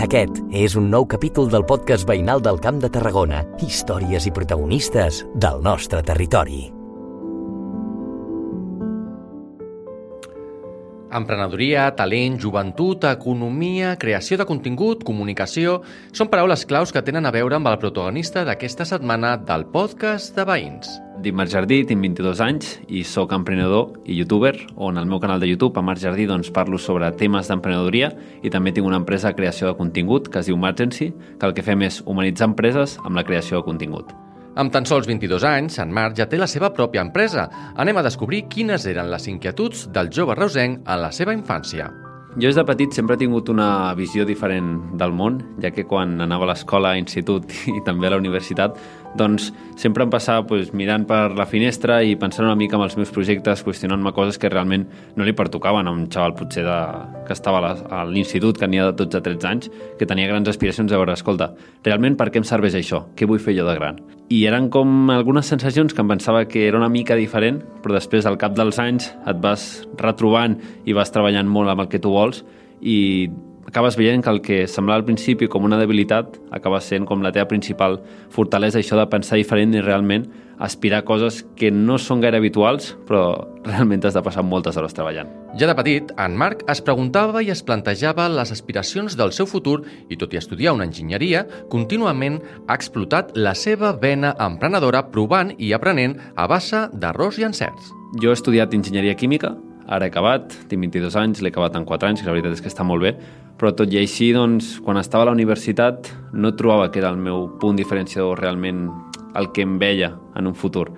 Aquest és un nou capítol del podcast veïnal del Camp de Tarragona, històries i protagonistes del nostre territori. Emprenedoria, talent, joventut, economia, creació de contingut, comunicació... Són paraules claus que tenen a veure amb el protagonista d'aquesta setmana del podcast de Veïns. Dic Marc Jardí, tinc 22 anys i sóc emprenedor i youtuber, on al meu canal de YouTube, a Marc Jardí, doncs, parlo sobre temes d'emprenedoria i també tinc una empresa de creació de contingut que es diu Margency, que el que fem és humanitzar empreses amb la creació de contingut. Amb tan sols 22 anys, en Marc ja té la seva pròpia empresa. Anem a descobrir quines eren les inquietuds del jove reusenc en la seva infància. Jo des de petit sempre he tingut una visió diferent del món, ja que quan anava a l'escola, a institut i també a la universitat, doncs sempre em passava pues, mirant per la finestra i pensant una mica en els meus projectes, qüestionant-me coses que realment no li pertocaven a un xaval potser de, que estava a l'institut, que ha de 12 a 13 anys, que tenia grans aspiracions de veure, escolta, realment per què em serveix això? Què vull fer jo de gran? I eren com algunes sensacions que em pensava que era una mica diferent, però després, al cap dels anys, et vas retrobant i vas treballant molt amb el que tu vols i acabes veient que el que semblava al principi com una debilitat acaba sent com la teva principal fortalesa, això de pensar diferent i realment aspirar a coses que no són gaire habituals, però realment has de passar moltes hores treballant. Ja de petit, en Marc es preguntava i es plantejava les aspiracions del seu futur i, tot i estudiar una enginyeria, contínuament ha explotat la seva vena emprenedora provant i aprenent a base d'errors i encerts. Jo he estudiat enginyeria química, ara he acabat, tinc 22 anys, l'he acabat en 4 anys, que la veritat és que està molt bé, però tot i així, doncs, quan estava a la universitat no trobava que era el meu punt diferenciador realment el que em veia en un futur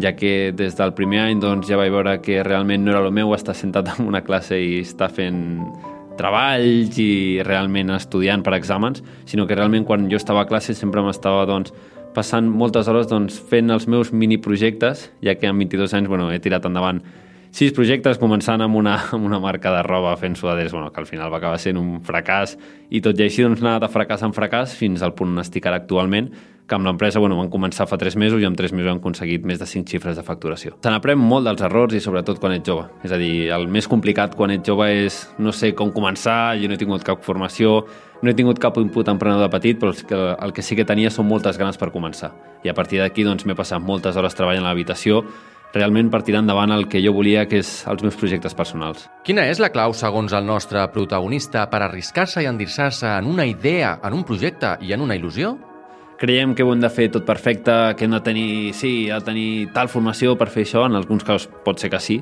ja que des del primer any doncs, ja vaig veure que realment no era el meu estar sentat en una classe i estar fent treballs i realment estudiant per exàmens, sinó que realment quan jo estava a classe sempre m'estava doncs, passant moltes hores doncs, fent els meus mini projectes, ja que amb 22 anys bueno, he tirat endavant sis projectes, començant amb una, amb una marca de roba fent sudaderes, bueno, que al final va acabar sent un fracàs, i tot i així doncs, anar de fracàs en fracàs fins al punt on estic ara actualment, que amb l'empresa bueno, van començar fa 3 mesos i en 3 mesos han aconseguit més de 5 xifres de facturació. Se n'aprèn molt dels errors i sobretot quan ets jove. És a dir, el més complicat quan ets jove és no sé com començar, jo no he tingut cap formació, no he tingut cap input emprenedor de petit, però el que, el que sí que tenia són moltes ganes per començar. I a partir d'aquí doncs, m'he passat moltes hores treballant a l'habitació realment per tirar endavant el que jo volia, que és els meus projectes personals. Quina és la clau, segons el nostre protagonista, per arriscar-se i endinsar-se en una idea, en un projecte i en una il·lusió? Creiem que ho hem de fer tot perfecte, que hem de tenir, sí, de tenir tal formació per fer això, en alguns casos pot ser que sí,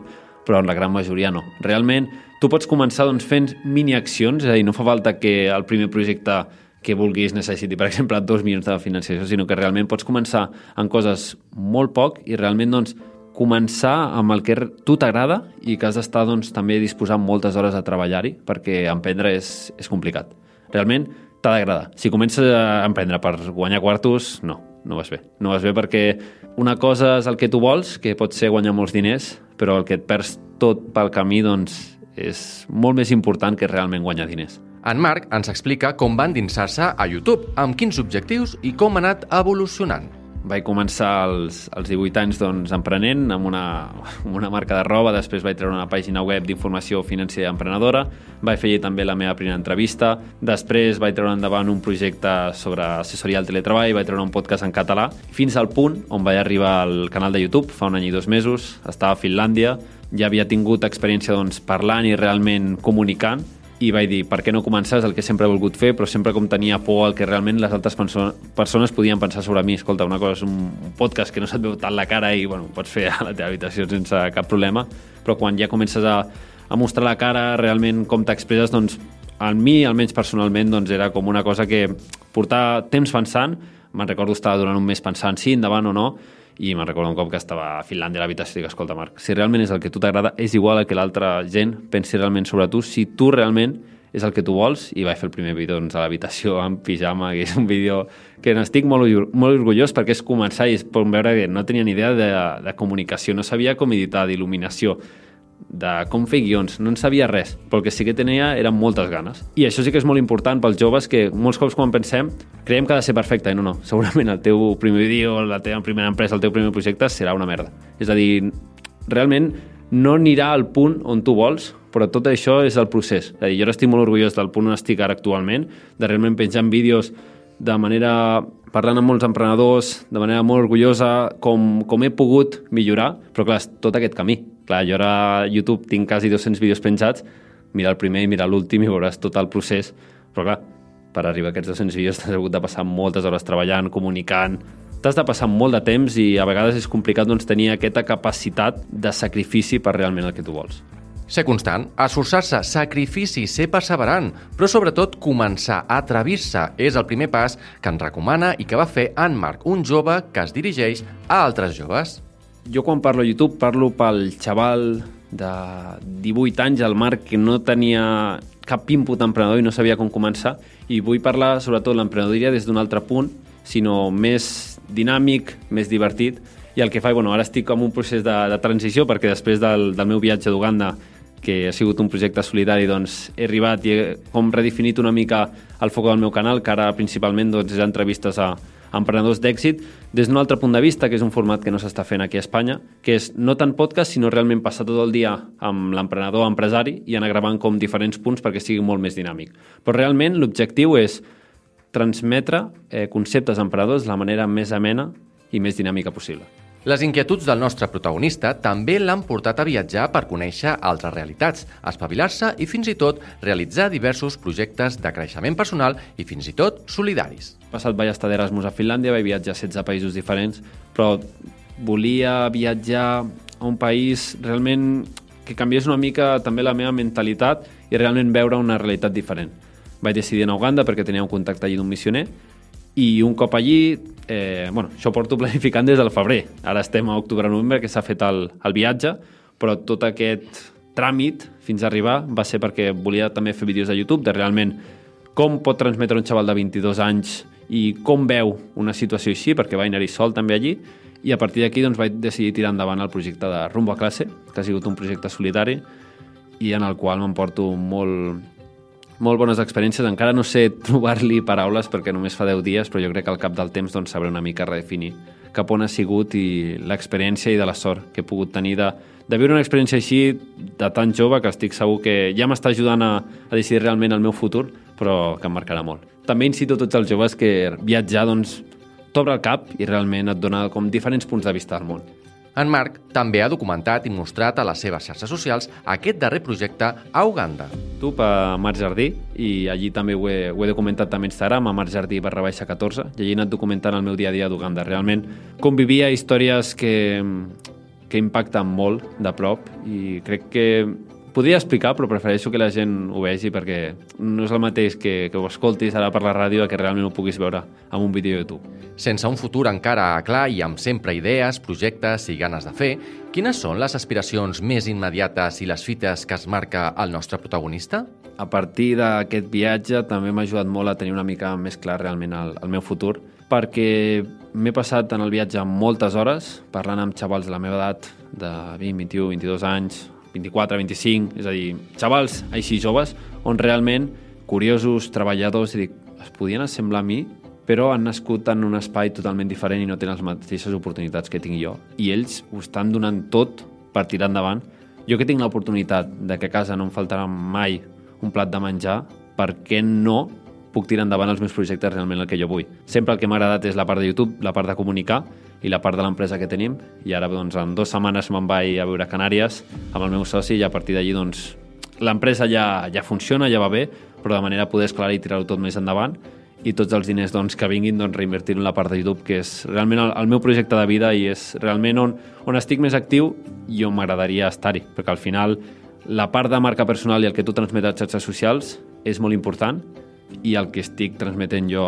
però en la gran majoria no. Realment, tu pots començar doncs, fent mini-accions, és a dir, no fa falta que el primer projecte que vulguis necessiti, per exemple, dos milions de financiació, sinó que realment pots començar en coses molt poc i realment doncs, començar amb el que tu t'agrada i que has d'estar doncs, també disposant moltes hores a treballar-hi perquè emprendre és, és complicat. Realment t'ha d'agradar. Si comences a emprendre per guanyar quartos, no, no vas bé. No vas bé perquè una cosa és el que tu vols, que pot ser guanyar molts diners, però el que et perds tot pel camí doncs, és molt més important que realment guanyar diners. En Marc ens explica com va endinsar-se a YouTube, amb quins objectius i com ha anat evolucionant. Vaig començar als, als 18 anys doncs, emprenent amb una, amb una marca de roba, després vaig treure una pàgina web d'informació financera emprenedora, vaig fer també la meva primera entrevista, després vaig treure endavant un projecte sobre assessoria al teletreball, vaig treure un podcast en català, fins al punt on vaig arribar al canal de YouTube fa un any i dos mesos, estava a Finlàndia, ja havia tingut experiència doncs, parlant i realment comunicant, i vaig dir, per què no començar? És el que sempre he volgut fer, però sempre com tenia por al que realment les altres persones podien pensar sobre mi. Escolta, una cosa és un podcast que no se't veu tant la cara i bueno, pots fer a la teva habitació sense cap problema, però quan ja comences a, a mostrar la cara, realment com t'expresses, doncs a mi, almenys personalment, doncs era com una cosa que portar temps pensant, me'n recordo estar durant un mes pensant sí, endavant o no, i me'n recordo un cop que estava a Finlàndia a l'habitació i dic, escolta Marc, si realment és el que tu t'agrada, és igual a que l'altra gent pensi realment sobre tu, si tu realment és el que tu vols, i vaig fer el primer vídeo doncs, a l'habitació amb pijama, que és un vídeo que n'estic molt, molt orgullós perquè és començar i es pot veure que no tenia ni idea de, de comunicació, no sabia com editar, d'il·luminació, de com fer guions, no en sabia res, però el que sí que tenia eren moltes ganes. I això sí que és molt important pels joves que molts cops quan pensem creiem que ha de ser perfecte, i no, no, segurament el teu primer vídeo, la teva primera empresa, el teu primer projecte serà una merda. És a dir, realment no anirà al punt on tu vols, però tot això és el procés. És a dir, jo estic molt orgullós del punt on estic ara actualment, de realment penjant vídeos de manera parlant amb molts emprenedors, de manera molt orgullosa, com, com he pogut millorar, però clar, tot aquest camí. Clar, jo ara a YouTube tinc quasi 200 vídeos penjats, mira el primer i mira l'últim i veuràs tot el procés, però clar, per arribar a aquests 200 vídeos t'has hagut de passar moltes hores treballant, comunicant, t'has de passar molt de temps i a vegades és complicat doncs, tenir aquesta capacitat de sacrifici per realment el que tu vols. Ser constant, esforçar-se, sacrifici, ser perseverant, però sobretot començar a atrevir-se és el primer pas que ens recomana i que va fer en Marc, un jove que es dirigeix a altres joves. Jo quan parlo a YouTube parlo pel xaval de 18 anys, el Marc, que no tenia cap input emprenedor i no sabia com començar, i vull parlar sobretot l'emprenedoria des d'un altre punt, sinó més dinàmic, més divertit, i el que fa, bueno, ara estic en un procés de, de transició perquè després del, del meu viatge d'Uganda que ha sigut un projecte solidari, doncs he arribat i he com redefinit una mica el foc del meu canal, que ara principalment doncs, és entrevistes a, a emprenedors d'èxit des d'un altre punt de vista, que és un format que no s'està fent aquí a Espanya, que és no tant podcast, sinó realment passar tot el dia amb l'emprenedor empresari i anar gravant com diferents punts perquè sigui molt més dinàmic. Però realment l'objectiu és transmetre eh, conceptes emprenedors de la manera més amena i més dinàmica possible. Les inquietuds del nostre protagonista també l'han portat a viatjar per conèixer altres realitats, espavilar-se i fins i tot realitzar diversos projectes de creixement personal i fins i tot solidaris. Passat vaig estar d'Erasmus a Finlàndia, vaig viatjar a 16 països diferents, però volia viatjar a un país realment que canviés una mica també la meva mentalitat i realment veure una realitat diferent. Vaig decidir anar a Uganda perquè tenia un contacte allí d'un missioner i un cop allí, eh, bueno, això porto planificant des del febrer. Ara estem a octubre-novembre, que s'ha fet el, el viatge, però tot aquest tràmit fins a arribar va ser perquè volia també fer vídeos de YouTube de realment com pot transmetre un xaval de 22 anys i com veu una situació així, perquè va anar-hi sol també allí, i a partir d'aquí doncs, vaig decidir tirar endavant el projecte de Rumbo a classe, que ha sigut un projecte solitari i en el qual m'emporto molt, molt bones experiències. Encara no sé trobar-li paraules perquè només fa 10 dies, però jo crec que al cap del temps doncs, sabré una mica redefinir cap on ha sigut i l'experiència i de la sort que he pogut tenir de, de viure una experiència així de tan jove que estic segur que ja m'està ajudant a, a decidir realment el meu futur, però que em marcarà molt. També incito tots els joves que viatjar doncs, t'obre el cap i realment et dona com diferents punts de vista del món. En Marc també ha documentat i mostrat a les seves xarxes socials aquest darrer projecte a Uganda. Tu a Marc Jardí i allí també ho he, ho he documentat també a Instagram, a Marc Jardí barra baixa 14, i allí he anat documentant el meu dia a dia d'Uganda. Realment convivia històries que, que impacten molt de prop i crec que podria explicar, però prefereixo que la gent ho vegi perquè no és el mateix que, que ho escoltis ara per la ràdio que realment ho puguis veure en un vídeo de YouTube. Sense un futur encara clar i amb sempre idees, projectes i ganes de fer, quines són les aspiracions més immediates i les fites que es marca el nostre protagonista? A partir d'aquest viatge també m'ha ajudat molt a tenir una mica més clar realment el, el meu futur, perquè m'he passat en el viatge moltes hores parlant amb xavals de la meva edat, de 20, 21, 22 anys, 24, 25, és a dir, xavals així joves, on realment curiosos, treballadors, i dic, es podien assemblar a mi, però han nascut en un espai totalment diferent i no tenen les mateixes oportunitats que tinc jo. I ells ho estan donant tot per tirar endavant. Jo que tinc l'oportunitat de que a casa no em faltarà mai un plat de menjar, per què no puc tirar endavant els meus projectes realment el que jo vull. Sempre el que m'ha agradat és la part de YouTube, la part de comunicar i la part de l'empresa que tenim i ara doncs, en dues setmanes me'n vaig a veure Canàries amb el meu soci i a partir d'allí doncs, l'empresa ja, ja funciona, ja va bé, però de manera a poder esclarar i tirar-ho tot més endavant i tots els diners doncs, que vinguin doncs, reinvertir en la part de YouTube, que és realment el, el meu projecte de vida i és realment on, on estic més actiu i on m'agradaria estar-hi, perquè al final la part de marca personal i el que tu transmets a xarxes socials és molt important i el que estic transmetent jo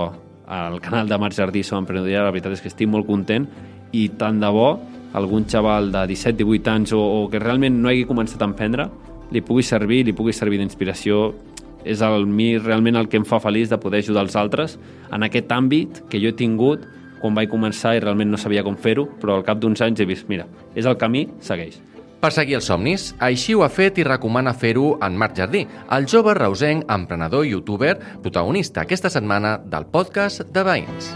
al canal de Marc Jardí sobre emprenedoria, la veritat és que estic molt content i tant de bo algun xaval de 17-18 anys o, o que realment no hagi començat a emprendre li pugui servir, li pugui servir d'inspiració és el, mi realment el que em fa feliç de poder ajudar els altres en aquest àmbit que jo he tingut quan vaig començar i realment no sabia com fer-ho, però al cap d'uns anys he vist, mira, és el camí, segueix. Per seguir els somnis, així ho ha fet i recomana fer-ho en Marc Jardí, el jove reusenc, emprenedor i youtuber, protagonista aquesta setmana del podcast de Veïns.